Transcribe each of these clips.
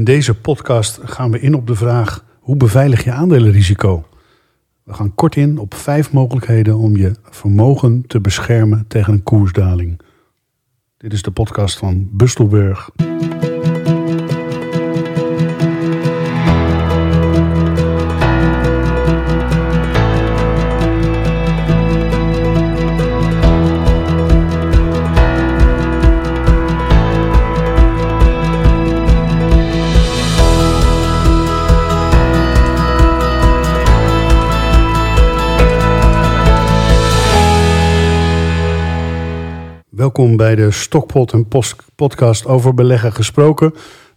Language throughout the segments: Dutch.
In deze podcast gaan we in op de vraag: hoe beveilig je aandelenrisico? We gaan kort in op vijf mogelijkheden om je vermogen te beschermen tegen een koersdaling. Dit is de podcast van Bustelburg. Welkom bij de Stokpot en podcast over beleggen gesproken.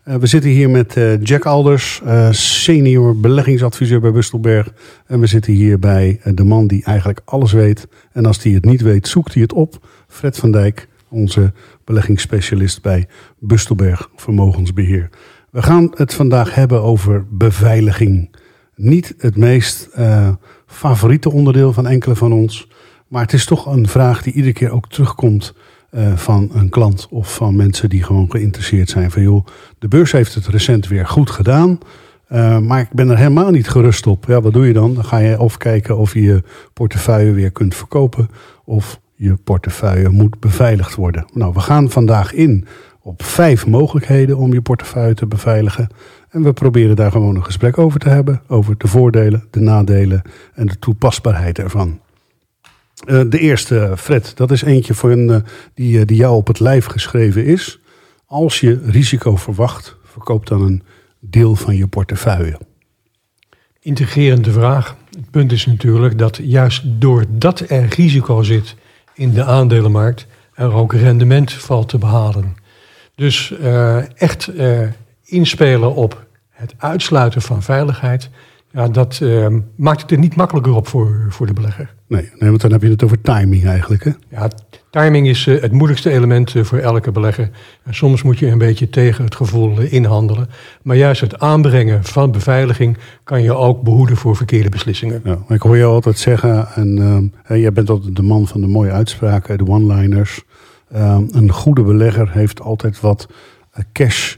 Uh, we zitten hier met uh, Jack Alders, uh, senior beleggingsadviseur bij Bustelberg. En we zitten hier bij de man die eigenlijk alles weet. En als hij het niet weet, zoekt hij het op. Fred van Dijk, onze beleggingsspecialist bij Bustelberg Vermogensbeheer. We gaan het vandaag hebben over beveiliging. Niet het meest favoriete onderdeel van enkele van ons. Maar het is toch een vraag die iedere keer ook terugkomt uh, van een klant of van mensen die gewoon geïnteresseerd zijn. Van joh, de beurs heeft het recent weer goed gedaan. Uh, maar ik ben er helemaal niet gerust op. Ja, wat doe je dan? Dan ga je of kijken of je je portefeuille weer kunt verkopen. Of je portefeuille moet beveiligd worden. Nou, we gaan vandaag in op vijf mogelijkheden om je portefeuille te beveiligen. En we proberen daar gewoon een gesprek over te hebben. Over de voordelen, de nadelen en de toepasbaarheid ervan. Uh, de eerste, Fred, dat is eentje voor een, uh, die, uh, die jou op het lijf geschreven is. Als je risico verwacht, verkoop dan een deel van je portefeuille. Integrerende vraag. Het punt is natuurlijk dat juist doordat er risico zit in de aandelenmarkt, er ook rendement valt te behalen. Dus echt inspelen op het uitsluiten van veiligheid ja, dat maakt het er niet makkelijker op voor, voor de belegger. Nee, nee, want dan heb je het over timing eigenlijk. Hè? Ja, timing is uh, het moeilijkste element uh, voor elke belegger. En soms moet je een beetje tegen het gevoel uh, inhandelen. Maar juist het aanbrengen van beveiliging kan je ook behoeden voor verkeerde beslissingen. Ja, ik hoor je altijd zeggen, en ehm, jij bent altijd de man van de mooie uitspraken, de one-liners. Ehm, een goede belegger heeft altijd wat cash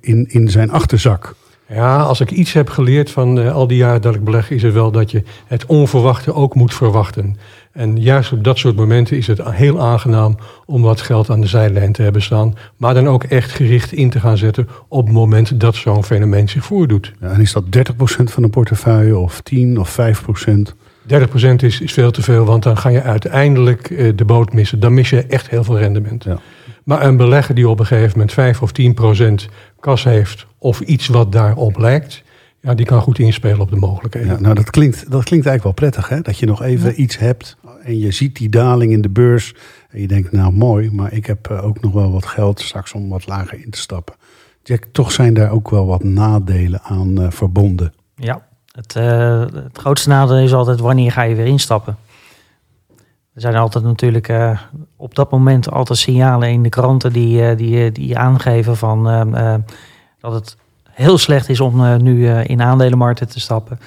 in, in zijn achterzak. Ja, als ik iets heb geleerd van uh, al die jaren dat ik beleg, is het wel dat je het onverwachte ook moet verwachten. En juist op dat soort momenten is het heel aangenaam om wat geld aan de zijlijn te hebben staan. Maar dan ook echt gericht in te gaan zetten op het moment dat zo'n fenomeen zich voordoet. Ja, en is dat 30% van de portefeuille of 10 of 5%? 30% is, is veel te veel, want dan ga je uiteindelijk uh, de boot missen. Dan mis je echt heel veel rendement. Ja. Maar een belegger die op een gegeven moment 5 of 10% kas heeft of iets wat daarop lijkt, ja, die kan goed inspelen op de mogelijkheden. Ja, nou, dat klinkt, dat klinkt eigenlijk wel prettig, hè? Dat je nog even iets hebt en je ziet die daling in de beurs. En je denkt, nou mooi, maar ik heb eh, ook nog wel wat geld straks om wat lager in te stappen. Jack, toch zijn daar ook wel wat nadelen aan uh, verbonden. Ja, het, uh, het grootste nadeel is altijd wanneer ga je weer instappen. Er zijn altijd natuurlijk uh, op dat moment altijd signalen in de kranten die, uh, die, die aangeven van uh, dat het heel slecht is om nu in aandelenmarkten te stappen.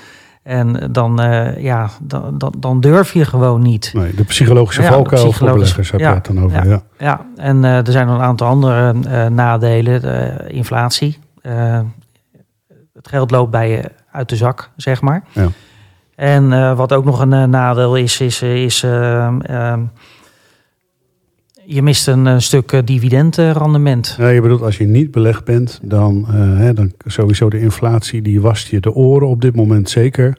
En dan, ja, dan, dan, dan, durf je gewoon niet. Nee, de psychologische valkuil ja, voor beleggers heb je het dan over. Ja, ja. ja. en er zijn nog een aantal andere nadelen. De inflatie. het geld loopt bij je uit de zak, zeg maar. Ja. En uh, wat ook nog een uh, nadeel is, is, is uh, je mist een stuk dividendrendement. Ja, je bedoelt als je niet belegd bent, dan, hè, dan sowieso de inflatie die wast je de oren op dit moment zeker.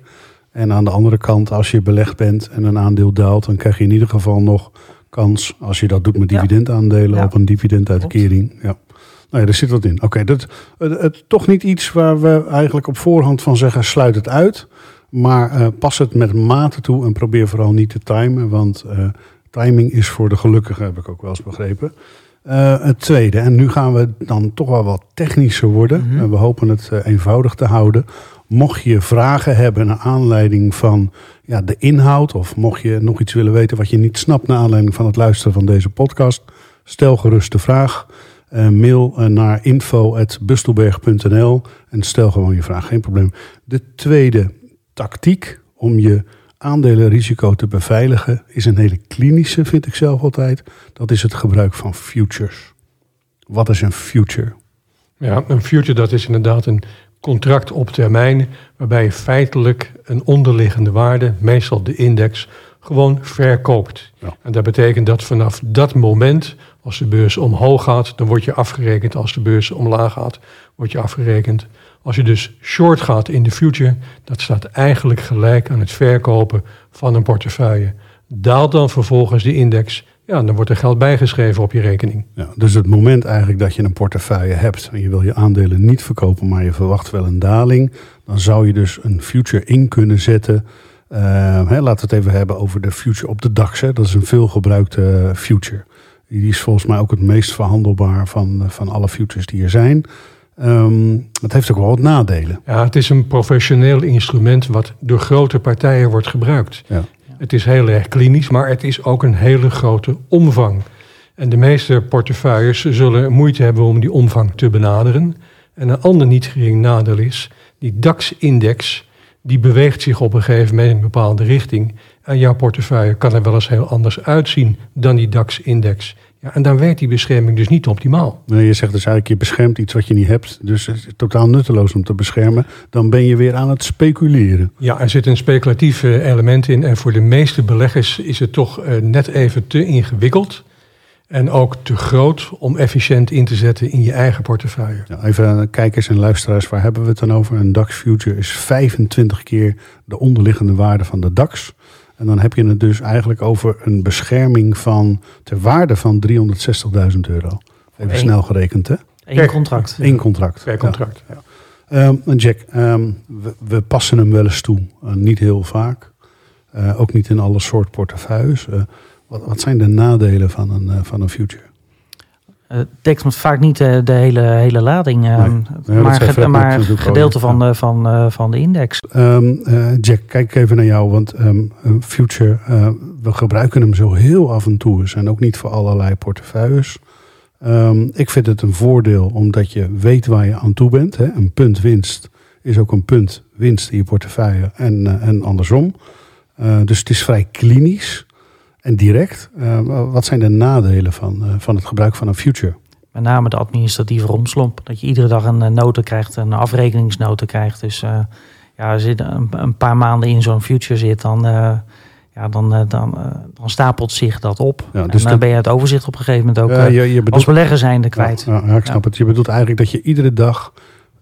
En aan de andere kant, als je belegd bent en een aandeel daalt, dan krijg je in ieder geval nog kans, als je dat doet met dividendaandelen, ja. op een dividenduitkering. Ja. Nou ja, er zit wat in. Oké, okay, dat het, het, toch niet iets waar we eigenlijk op voorhand van zeggen, sluit het uit. Maar uh, pas het met mate toe en probeer vooral niet te timen. Want uh, timing is voor de gelukkigen, heb ik ook wel eens begrepen. Uh, het tweede, en nu gaan we dan toch wel wat technischer worden. Mm -hmm. we hopen het eenvoudig te houden. Mocht je vragen hebben naar aanleiding van ja, de inhoud... of mocht je nog iets willen weten wat je niet snapt... naar aanleiding van het luisteren van deze podcast... stel gerust de vraag... Uh, mail naar info.bustelberg.nl en stel gewoon je vraag, geen probleem. De tweede tactiek om je aandelenrisico te beveiligen is een hele klinische, vind ik zelf altijd. Dat is het gebruik van futures. Wat is een future? Ja, een future dat is inderdaad een contract op termijn, waarbij je feitelijk een onderliggende waarde, meestal de index, gewoon verkoopt. Ja. En dat betekent dat vanaf dat moment, als de beurs omhoog gaat, dan word je afgerekend. Als de beurs omlaag gaat, word je afgerekend. Als je dus short gaat in de future, dat staat eigenlijk gelijk aan het verkopen van een portefeuille. Daalt dan vervolgens de index, ja, dan wordt er geld bijgeschreven op je rekening. Ja, dus het moment eigenlijk dat je een portefeuille hebt en je wil je aandelen niet verkopen, maar je verwacht wel een daling, dan zou je dus een future in kunnen zetten. Hè, laten we het even hebben over de future op de DAX. Dat is een veelgebruikte future. Die is volgens mij ook het meest verhandelbaar van, van alle futures die er zijn. Um, het heeft ook wel wat nadelen. Ja, het is een professioneel instrument wat door grote partijen wordt gebruikt. Ja. Het is heel erg klinisch, maar het is ook een hele grote omvang. En de meeste portefeuilles zullen moeite hebben om die omvang te benaderen. En een ander niet gering nadeel is, die DAX-index, die beweegt zich op een gegeven moment in een bepaalde richting. En jouw portefeuille kan er wel eens heel anders uitzien dan die DAX-index. Ja, en dan werkt die bescherming dus niet optimaal. Nee, je zegt dus eigenlijk, je beschermt iets wat je niet hebt. Dus het is totaal nutteloos om te beschermen. Dan ben je weer aan het speculeren. Ja, er zit een speculatief element in. En voor de meeste beleggers is het toch net even te ingewikkeld. En ook te groot om efficiënt in te zetten in je eigen portefeuille. Ja, even kijkers en luisteraars, waar hebben we het dan over? Een DAX Future is 25 keer de onderliggende waarde van de DAX. En dan heb je het dus eigenlijk over een bescherming van ter waarde van 360.000 euro. Even Eén. snel gerekend, hè? Eén contract. Eén contract. Per contract. Ja. Ja. Um, Jack, um, we, we, passen hem wel eens toe. Uh, niet heel vaak. Uh, ook niet in alle soort portefeuilles. Uh, wat, wat, zijn de nadelen van een, van een future? Het dekt vaak niet de, de hele, hele lading, nee. nee, maar, ge, maar gedeelte van, ja. van, van de index. Um, uh, Jack, kijk even naar jou, want um, Future, we gebruiken hem zo heel af en toe. En ook niet voor allerlei portefeuilles. Um, ik vind het een voordeel omdat je weet waar je aan toe bent. Hè. Een punt winst is ook een punt winst in je portefeuille en, en andersom. dus het is vrij klinisch en direct. Uh, wat zijn de nadelen van, uh, van het gebruik van een future? Met name de administratieve romslomp. Dat je iedere dag een uh, nota krijgt, een afrekeningsnota krijgt. Dus ja, als je een, een, paar maanden in zo'n future zit, dan, ja, dan, dan, dan stapelt zich dat op. Ja, dus en dan ben je het overzicht op een gegeven moment ook je, je bedoelt... als belegger zijnde kwijt. Ja, ja ik snap het. Je bedoelt eigenlijk dat je iedere dag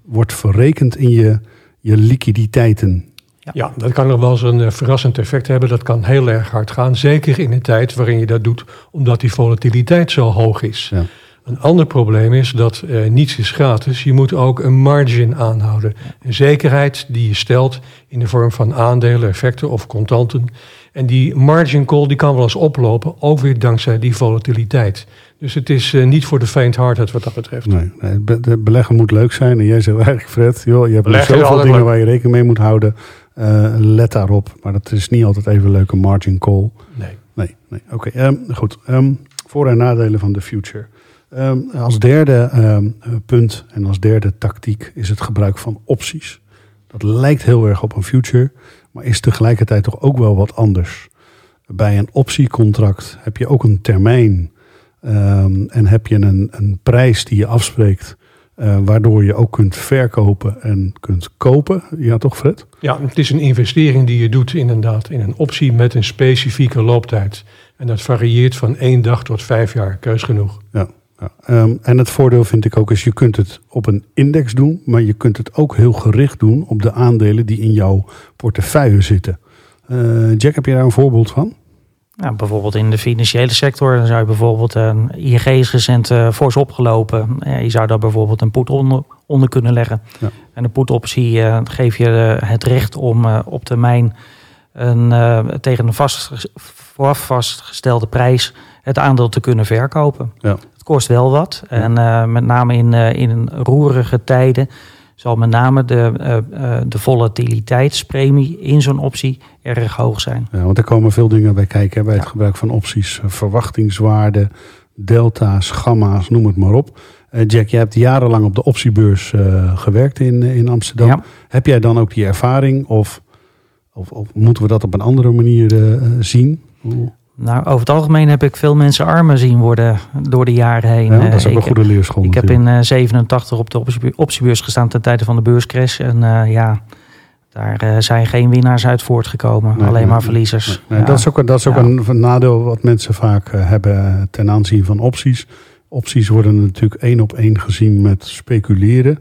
wordt verrekend in je, je liquiditeiten. Ja. ja, dat kan nog wel eens een uh, verrassend effect hebben. Dat kan heel erg hard gaan. Zeker in een tijd waarin je dat doet, omdat die volatiliteit zo hoog is. Ja. Een ander probleem is dat uh, niets is gratis. Je moet ook een margin aanhouden. Een zekerheid die je stelt in de vorm van aandelen, effecten of contanten. En die margin call die kan wel eens oplopen, ook weer dankzij die volatiliteit. Dus het is uh, niet voor de faint-hearted wat dat betreft. Nee, nee, de beleggen moet leuk zijn. En jij zegt eigenlijk, Fred, joh, je hebt zoveel dingen leuk. waar je rekening mee moet houden. Uh, let daarop. Maar dat is niet altijd even een leuke margin call. Nee. Nee, nee. oké. Okay, um, goed. Um, voor- en nadelen van de future. Um, als derde punt en als derde tactiek is het gebruik van opties. Dat lijkt heel erg op een future, maar is tegelijkertijd toch ook wel wat anders. Bij een optiecontract heb je ook een termijn en heb je een, een prijs die je afspreekt. Uh, waardoor je ook kunt verkopen en kunt kopen. Ja, toch Fred? Ja, het is een investering die je doet inderdaad in een optie met een specifieke looptijd. En dat varieert van één dag tot vijf jaar, keus genoeg. Ja, ja. Um, en het voordeel vind ik ook is, je kunt het op een index doen, maar je kunt het ook heel gericht doen op de aandelen die in jouw portefeuille zitten. Uh, Jack, heb je daar een voorbeeld van? Nou, bijvoorbeeld in de financiële sector dan zou je bijvoorbeeld een ING is recent uh, fors opgelopen. Je zou daar bijvoorbeeld een put onder, onder kunnen leggen. Ja. En de putoptie uh, geeft je uh, het recht om op termijn een, tegen een vast, vooraf vastgestelde prijs het aandeel te kunnen verkopen. Ja. Het kost wel wat. Ja. En met name in, in roerige tijden zal met name de, uh, de volatiliteitspremie in zo'n optie erg hoog zijn. Ja, want er komen veel dingen bij kijken bij het ja. gebruik van opties. Verwachtingswaarde, delta's, gamma's, noem het maar op. Jack, jij hebt jarenlang op de optiebeurs uh, gewerkt in, in Amsterdam. Ja. Heb jij dan ook die ervaring of, of, of, moeten we dat op een andere manier zien? Hoe? Nou, over het algemeen heb ik veel mensen armen zien worden door de jaren heen. Ja, dat is Eh, ook een ik, goede leerschool. ik heb in eh 87 op de optie- optiebeurs gestaan ten tijde van de beurscrash. En eh, ja, daar eh, zijn geen winnaars uit voortgekomen. Nee, alleen nee, maar verliezers. Nee, Ja. Dat is ook, dat is ook Ja. een, een nadeel wat mensen vaak eh, hebben ten aanzien van opties. Opties worden natuurlijk één op één gezien met speculeren.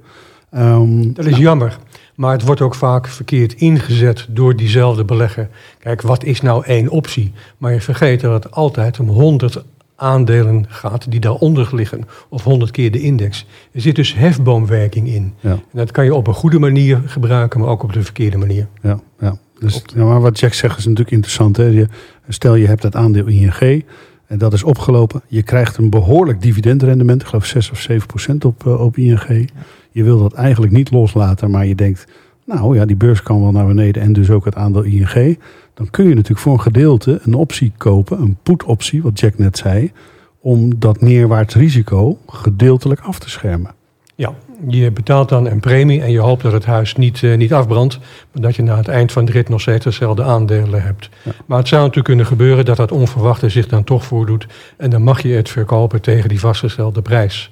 Ehm, Dat is jammer. Maar het wordt ook vaak verkeerd ingezet door diezelfde belegger. Kijk, wat is nou één optie? Maar je vergeet dat het altijd om 100 aandelen gaat die daaronder liggen. Of 100 keer de index. Er zit dus hefboomwerking in. ja, En dat kan je op een goede manier gebruiken, maar ook op de verkeerde manier. ja, ja. Dus, ja, maar wat Jack zegt is natuurlijk interessant. Hè? Je, stel je hebt het aandeel ING en dat is opgelopen. Je krijgt een behoorlijk dividendrendement. Ik geloof 6 of 7 procent op, eh, op ING. Je wil dat eigenlijk niet loslaten, maar je denkt... nou ja, die beurs kan wel naar beneden en dus ook het aandeel ING. Dan kun je natuurlijk voor een gedeelte een optie kopen, een put-optie, wat Jack net zei... om dat neerwaarts risico gedeeltelijk af te schermen. Ja, je betaalt dan een premie en je hoopt dat het huis niet, eh, niet afbrandt. Maar dat je na het eind van de rit nog steeds dezelfde aandelen hebt. Ja. Maar het zou natuurlijk kunnen gebeuren dat dat onverwachte zich dan toch voordoet. En dan mag je het verkopen tegen die vastgestelde prijs.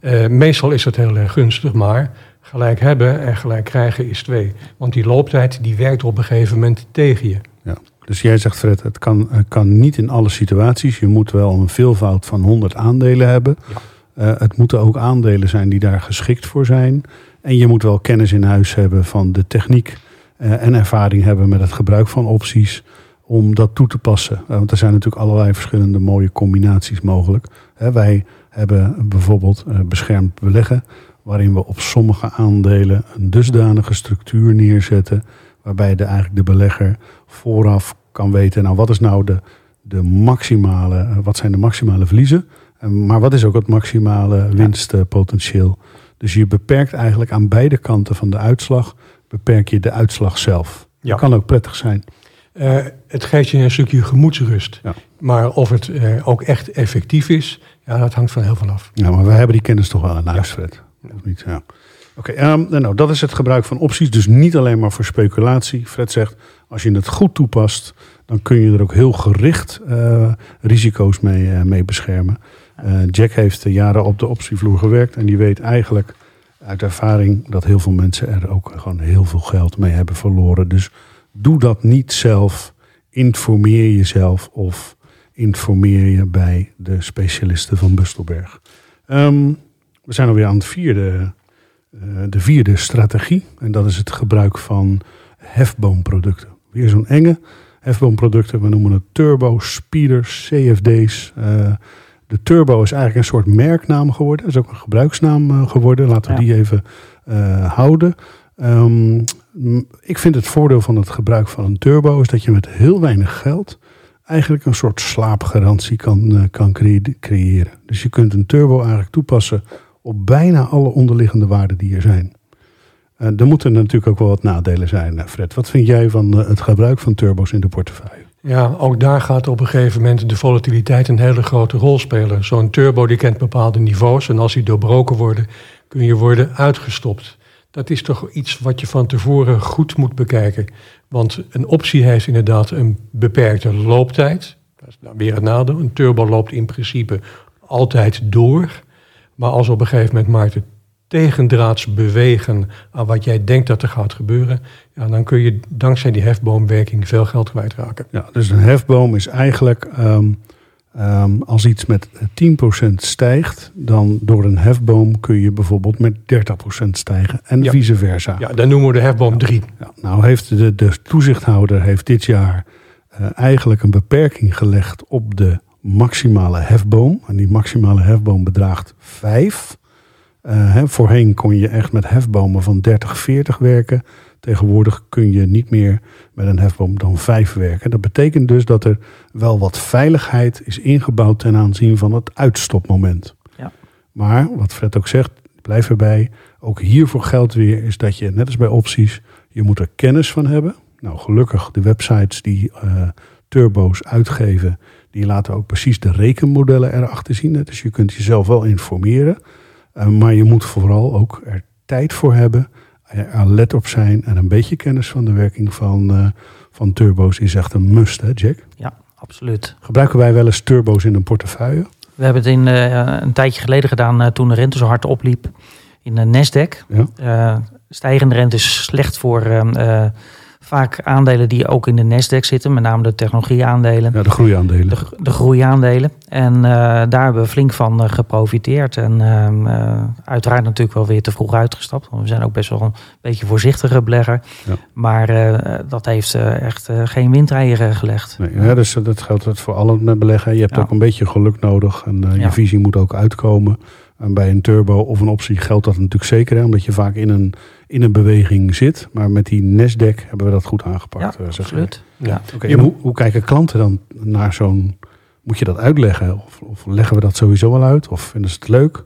Eh, meestal is dat heel erg gunstig, maar gelijk hebben en gelijk krijgen is twee. Want die looptijd die werkt op een gegeven moment tegen je. Ja. Dus jij zegt Fred, het kan, kan niet in alle situaties. Je moet wel een veelvoud van 100 aandelen hebben. Ja. Eh, het moeten ook aandelen zijn die daar geschikt voor zijn. En je moet wel kennis in huis hebben van de techniek eh, en ervaring hebben met het gebruik van opties om dat toe te passen. Want er zijn natuurlijk allerlei verschillende mooie combinaties mogelijk. Hè, wij hebben bijvoorbeeld eh, beschermd beleggen, waarin we op sommige aandelen een dusdanige structuur neerzetten, waarbij de, eigenlijk de belegger vooraf kan weten, nou wat is nou de, de maximale, eh, wat zijn de maximale verliezen, Eh, maar wat is ook het maximale winstpotentieel. Dus je beperkt eigenlijk aan beide kanten van de uitslag, beperk je de uitslag zelf. Ja. Dat kan ook prettig zijn. Het geeft je een stukje gemoedsrust. Ja. Maar of het ook echt effectief is, ja, dat hangt van heel veel af. Ja, maar wij hebben die kennis toch wel in huis, Fred. Of niet? Ja. Oké, ehm, nou, dat is het gebruik van opties. Dus niet alleen maar voor speculatie. Fred zegt, als je het goed toepast, dan kun je er ook heel gericht eh, risico's mee, eh, mee beschermen. Eh, Jack heeft jaren op de optievloer gewerkt en die weet eigenlijk uit ervaring dat heel veel mensen er ook gewoon heel veel geld mee hebben verloren. Dus doe dat niet zelf. Informeer jezelf of informeer je bij de specialisten van Bustelberg. Ehm, we zijn alweer aan het vierde, eh, de vierde strategie. En dat is het gebruik van hefboomproducten. Weer zo'n enge hefboomproducten. We noemen het turbo, speeders, CFD's. Eh, de turbo is eigenlijk een soort merknaam geworden. Dat is ook een gebruiksnaam eh, geworden. Laten we Ja. die even houden. Ehm, ik vind het voordeel van het gebruik van een turbo is dat je met heel weinig geld eigenlijk een soort slaapgarantie kan, eh, kan cre- creëren. Dus je kunt een turbo eigenlijk toepassen op bijna alle onderliggende waarden die er zijn. Eh, er moeten natuurlijk ook wel wat nadelen zijn, eh, Fred. Wat vind jij van het gebruik van turbo's in de portefeuille? Ja, ook daar gaat op een gegeven moment de volatiliteit een hele grote rol spelen. Zo'n turbo die kent bepaalde niveaus en als die doorbroken worden, kun je worden uitgestopt. Dat is toch iets wat je van tevoren goed moet bekijken. Want een optie heeft inderdaad een beperkte looptijd. Dat is nou weer het nadeel. Een turbo loopt in principe altijd door. Maar als op een gegeven moment markten tegendraads bewegen aan wat jij denkt dat er gaat gebeuren, ja, dan kun je dankzij die hefboomwerking veel geld kwijtraken. Ja, dus een hefboom is eigenlijk ehm, ehm, als iets met 10% stijgt, dan door een hefboom kun je bijvoorbeeld met 30% stijgen en Ja. vice versa. Ja, dan noemen we de hefboom 3. Ja, nou heeft de, de toezichthouder heeft dit jaar eh, eigenlijk een beperking gelegd op de maximale hefboom. En die maximale hefboom bedraagt 5. Eh, voorheen kon je echt met hefbomen van 30, 40 werken. Tegenwoordig kun je niet meer met een hefboom dan 5 werken. Dat betekent dus dat er wel wat veiligheid is ingebouwd ten aanzien van het uitstopmoment. Ja. Maar wat Fred ook zegt, blijf erbij. Ook hiervoor geldt weer is dat je, net als bij opties, je moet er kennis van hebben. Nou, gelukkig de websites die eh, turbo's uitgeven, die laten ook precies de rekenmodellen erachter zien. Dus je kunt jezelf wel informeren. Eh, maar je moet vooral ook er tijd voor hebben, alert op zijn en een beetje kennis van de werking van, eh, van turbo's is echt een must, hè Jack? absoluut. Gebruiken wij wel eens turbo's in een portefeuille? We hebben het in, uh, een tijdje geleden gedaan uh, toen de rente zo hard opliep in de Nasdaq. Ja. Stijgende rente is slecht voor vaak aandelen die ook in de Nasdaq zitten, met name de technologieaandelen. Ja, de groeiaandelen. De, de groeiaandelen. En uh, daar hebben we flink van uh, geprofiteerd. En uh, uiteraard natuurlijk wel weer te vroeg uitgestapt. Want we zijn ook best wel een beetje voorzichtige belegger. Ja. Maar dat heeft echt geen windeieren gelegd. Nee, ja, dus dat geldt voor allen met beleggen. Je hebt Ja. ook een beetje geluk nodig. En je visie moet ook uitkomen. En bij een turbo of een optie geldt dat natuurlijk zeker. Hè, omdat je vaak in een, in een beweging zit. Maar met die Nasdaq hebben we dat goed aangepakt. Ja, eh, zeg absoluut. maar. Ja. Moet- hoe, hoe kijken klanten dan naar zo'n... Moet je dat uitleggen? Of, of leggen we dat sowieso wel uit? Of vinden ze het leuk?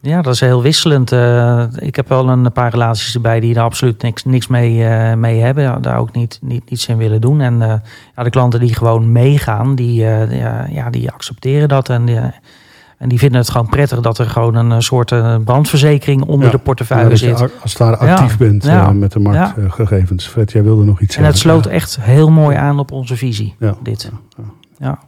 Ja, dat is heel wisselend. Eh, ik heb wel een paar relaties erbij die er absoluut niks, niks mee, eh, mee hebben. Daar ook niet, niet, niets in willen doen. En eh, ja, de klanten die gewoon meegaan, die, eh, ja, die accepteren dat. En, en die vinden het gewoon prettig dat er gewoon een eh, soort eh, brandverzekering onder Ja. de Ja, portefeuille dat je zit. als het ware actief Ja. bent Ja. eh, met de marktgegevens. Fred, jij wilde nog iets En het zeggen. sloot echt heel mooi aan op onze visie. Ja. Dit. Ja. Ja.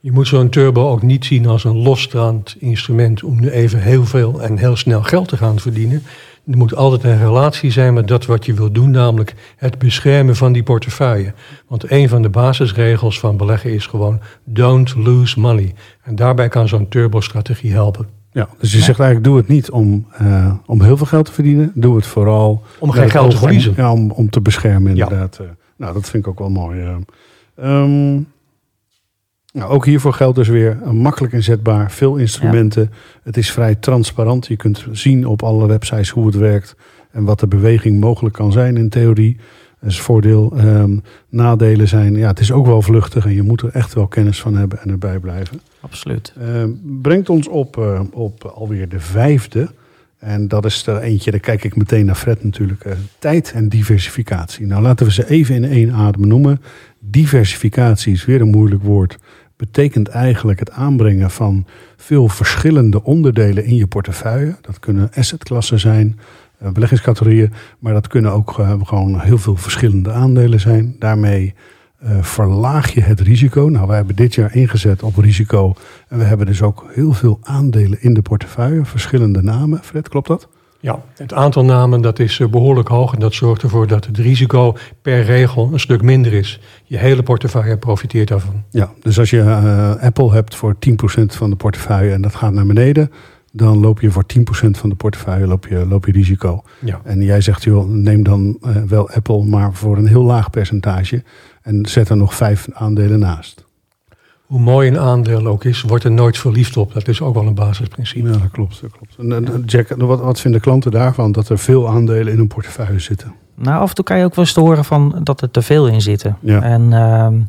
Je moet zo'n turbo ook niet zien als een losstaand instrument om nu even heel veel en heel snel geld te gaan verdienen. Er moet altijd een relatie zijn met dat wat je wil doen, namelijk het beschermen van die portefeuille. Want een van de basisregels van beleggen is gewoon don't lose money. En daarbij kan zo'n turbo-strategie helpen. Ja, dus je zegt eigenlijk, doe het niet om, eh, om heel veel geld te verdienen. Doe het vooral Om geen geld te om- verliezen. Ja, om, om te beschermen inderdaad. Eh, nou, dat vind ik ook wel mooi. eh. Ehm, nou, ook hiervoor geldt dus weer een makkelijk inzetbaar, veel instrumenten. Het is vrij transparant. Je kunt zien op alle websites hoe het werkt en wat de beweging mogelijk kan zijn in theorie. Dat is voordeel. Ehm, nadelen zijn, ja, het is ook wel vluchtig en je moet er echt wel kennis van hebben en erbij blijven. Absoluut. Eh, brengt ons op, eh, op alweer de vijfde. En dat is er eentje, daar kijk ik meteen naar Fred natuurlijk. eh, tijd en diversificatie. Nou, laten we ze even in één adem noemen. Diversificatie is weer een moeilijk woord. Betekent eigenlijk het aanbrengen van veel verschillende onderdelen in je portefeuille. Dat kunnen assetklassen zijn, eh, beleggingscategorieën. Maar dat kunnen ook eh, gewoon heel veel verschillende aandelen zijn. Daarmee eh, verlaag je het risico. Nou, wij hebben dit jaar ingezet op risico. En we hebben dus ook heel veel aandelen in de portefeuille. Verschillende namen. Fred, klopt dat? Ja, het aantal namen dat is eh, behoorlijk hoog en dat zorgt ervoor dat het risico per regel een stuk minder is. Je hele portefeuille profiteert daarvan. Ja, dus als je eh, Apple hebt voor 10% van de portefeuille en dat gaat naar beneden, dan loop je voor 10% van de portefeuille loop je, loop je risico. Ja. En jij zegt, joh, neem dan eh, wel Apple, maar voor een heel laag percentage. En zet er nog vijf aandelen naast. Hoe mooi een aandeel ook is, wordt er nooit verliefd op. Dat is ook wel een basisprincipe. Ja, dat klopt. Dat klopt. En, en, Jack, wat, wat vinden klanten daarvan dat er veel aandelen in een portefeuille zitten? Nou, af en toe kan je ook wel eens te horen van dat er te veel in zitten. Ja. En ehm, ja,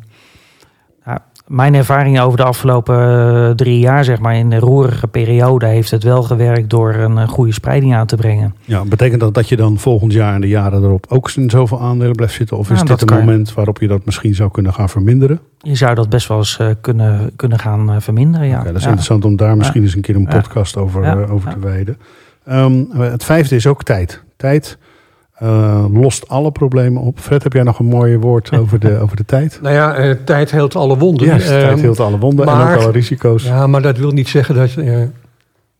mijn ervaring over de afgelopen eh, drie jaar, zeg maar, in de roerige periode, heeft het wel gewerkt door een eh, goede spreiding aan te brengen. Ja, betekent dat dat je dan volgend jaar en de jaren erop ook in zoveel aandelen blijft zitten? Of is dit een kan. moment waarop je dat misschien zou kunnen gaan verminderen? Je zou dat best wel eens eh, kunnen, kunnen gaan verminderen. Ja. Oké, dat is Ja. interessant om daar misschien eens een keer een podcast over, Ja. over te wijden. Ehm, het vijfde is ook tijd. Tijd eh, lost alle problemen op. Fred, heb jij nog een mooi woord over de, over de tijd? Nou ja, eh, tijd heelt alle wonden. Ja, tijd Ehm, heelt alle wonden en maar- ook alle risico's. Ja, maar dat wil niet zeggen dat je eh,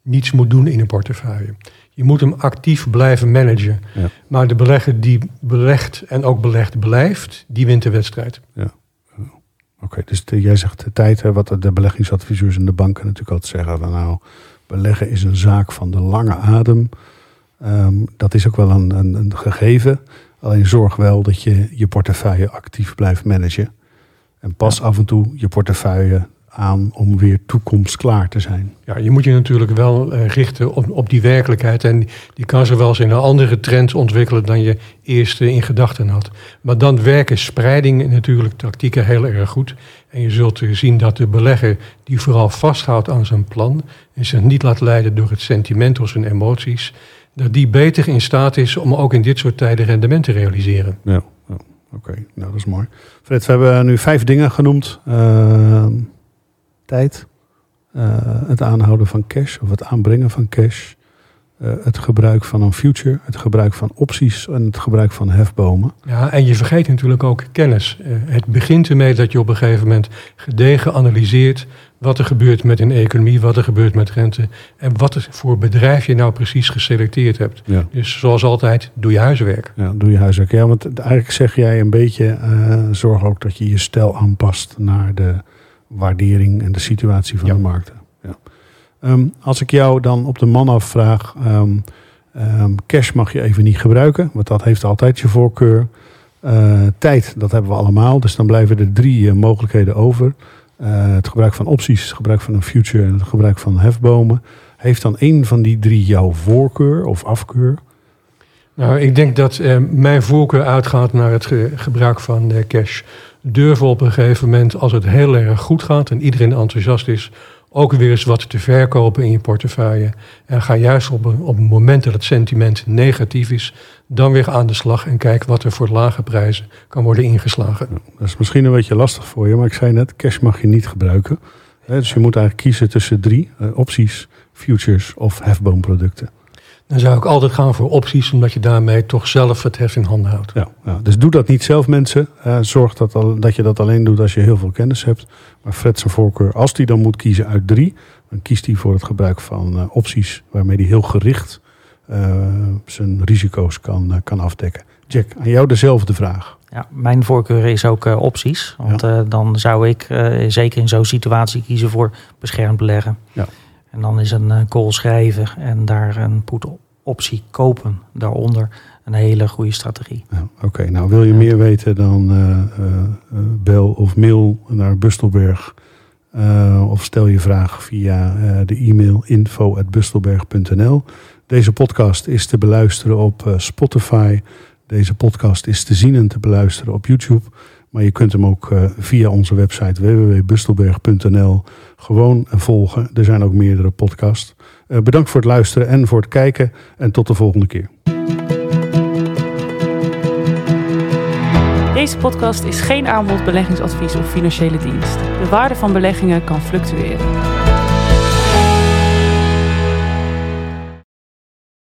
niets moet doen in een portefeuille. Je moet hem actief blijven managen. Ja. Maar de belegger die belegt en ook belegd blijft, die wint de wedstrijd. Oké, dus de- jij zegt de tijd, hè, wat de beleggingsadviseurs en de banken natuurlijk altijd zeggen. Van, nou, beleggen is een zaak van de lange adem. Ehm, dat is ook wel een, een, een gegeven. Alleen zorg wel dat je je portefeuille actief blijft managen. En pas af en toe je portefeuille aan om weer toekomstklaar te zijn. Ja, je moet je natuurlijk wel eh, richten op, op die werkelijkheid. En die kan zich wel eens in een andere trend ontwikkelen dan je eerst in gedachten had. Maar dan werken spreiding natuurlijk tactieken heel erg goed. En je zult eh, zien dat de belegger die vooral vasthoudt aan zijn plan en zich niet laat leiden door het sentiment of zijn emoties, dat die beter in staat is om ook in dit soort tijden rendement te realiseren. Ja, oké. Nou, dat is mooi. Fred, we hebben nu vijf dingen genoemd. Ehm, tijd, eh, het aanhouden van cash of het aanbrengen van cash, eh, het gebruik van een future, het gebruik van opties en het gebruik van hefbomen. Ja, en je vergeet natuurlijk ook kennis. Eh, het begint ermee dat je op een gegeven moment gedegen analyseert wat er gebeurt met een economie, wat er gebeurt met rente en wat voor bedrijf je nou precies geselecteerd hebt. Ja. Dus zoals altijd, doe je huiswerk. Ja, doe je huiswerk. Ja, want eigenlijk zeg jij een beetje, eh, zorg ook dat je je stijl aanpast naar de waardering en de situatie van Ja. de markten. Ehm, als ik jou dan op de man afvraag, ehm, cash mag je even niet gebruiken, want dat heeft altijd je voorkeur. Eh, tijd, dat hebben we allemaal, dus dan blijven er drie eh, mogelijkheden over. Eh, het gebruik van opties, het gebruik van een future en het gebruik van hefbomen. Heeft dan één van die drie jouw voorkeur of afkeur? Nou, ik denk dat mijn voorkeur uitgaat naar het ge- gebruik van cash. Durven op een gegeven moment, als het heel erg goed gaat en iedereen enthousiast is, ook weer eens wat te verkopen in je portefeuille. En ga juist op een, op een moment dat het sentiment negatief is, dan weer aan de slag en kijk wat er voor lage prijzen kan worden ingeslagen. Dat is misschien een beetje lastig voor je, maar ik zei net, cash mag je niet gebruiken. Dus je moet eigenlijk kiezen tussen drie eh, opties, futures of hefboomproducten. Dan zou ik altijd gaan voor opties, omdat je daarmee toch zelf het heft in handen houdt. Ja, ja, dus doe dat niet zelf mensen. Eh, zorg dat, al, dat je dat alleen doet als je heel veel kennis hebt. Maar Fred zijn voorkeur, als hij dan moet kiezen uit drie, dan kiest hij voor het gebruik van eh, opties waarmee hij heel gericht eh, zijn risico's kan, eh, kan afdekken. Jack, aan jou dezelfde vraag. Ja, mijn voorkeur is ook opties. Want dan zou ik zeker in zo'n situatie kiezen voor beschermd beleggen. Ja. En dan is een call schrijven en daar een put optie kopen daaronder een hele goede strategie. Ja, Oké, nou wil je Ja. meer weten dan eh, eh, eh, bel of mail naar Bustelberg. Of stel je vraag via de e-mail info.bustelberg.nl. Deze podcast is te beluisteren op Spotify. Deze podcast is te zien en te beluisteren op YouTube. Maar je kunt hem ook via onze website www.bustelberg.nl gewoon volgen. Er zijn ook meerdere podcasts. Bedankt voor het luisteren en voor het kijken. En tot de volgende keer. Deze podcast is geen aanbod, beleggingsadvies of financiële dienst. De waarde van beleggingen kan fluctueren.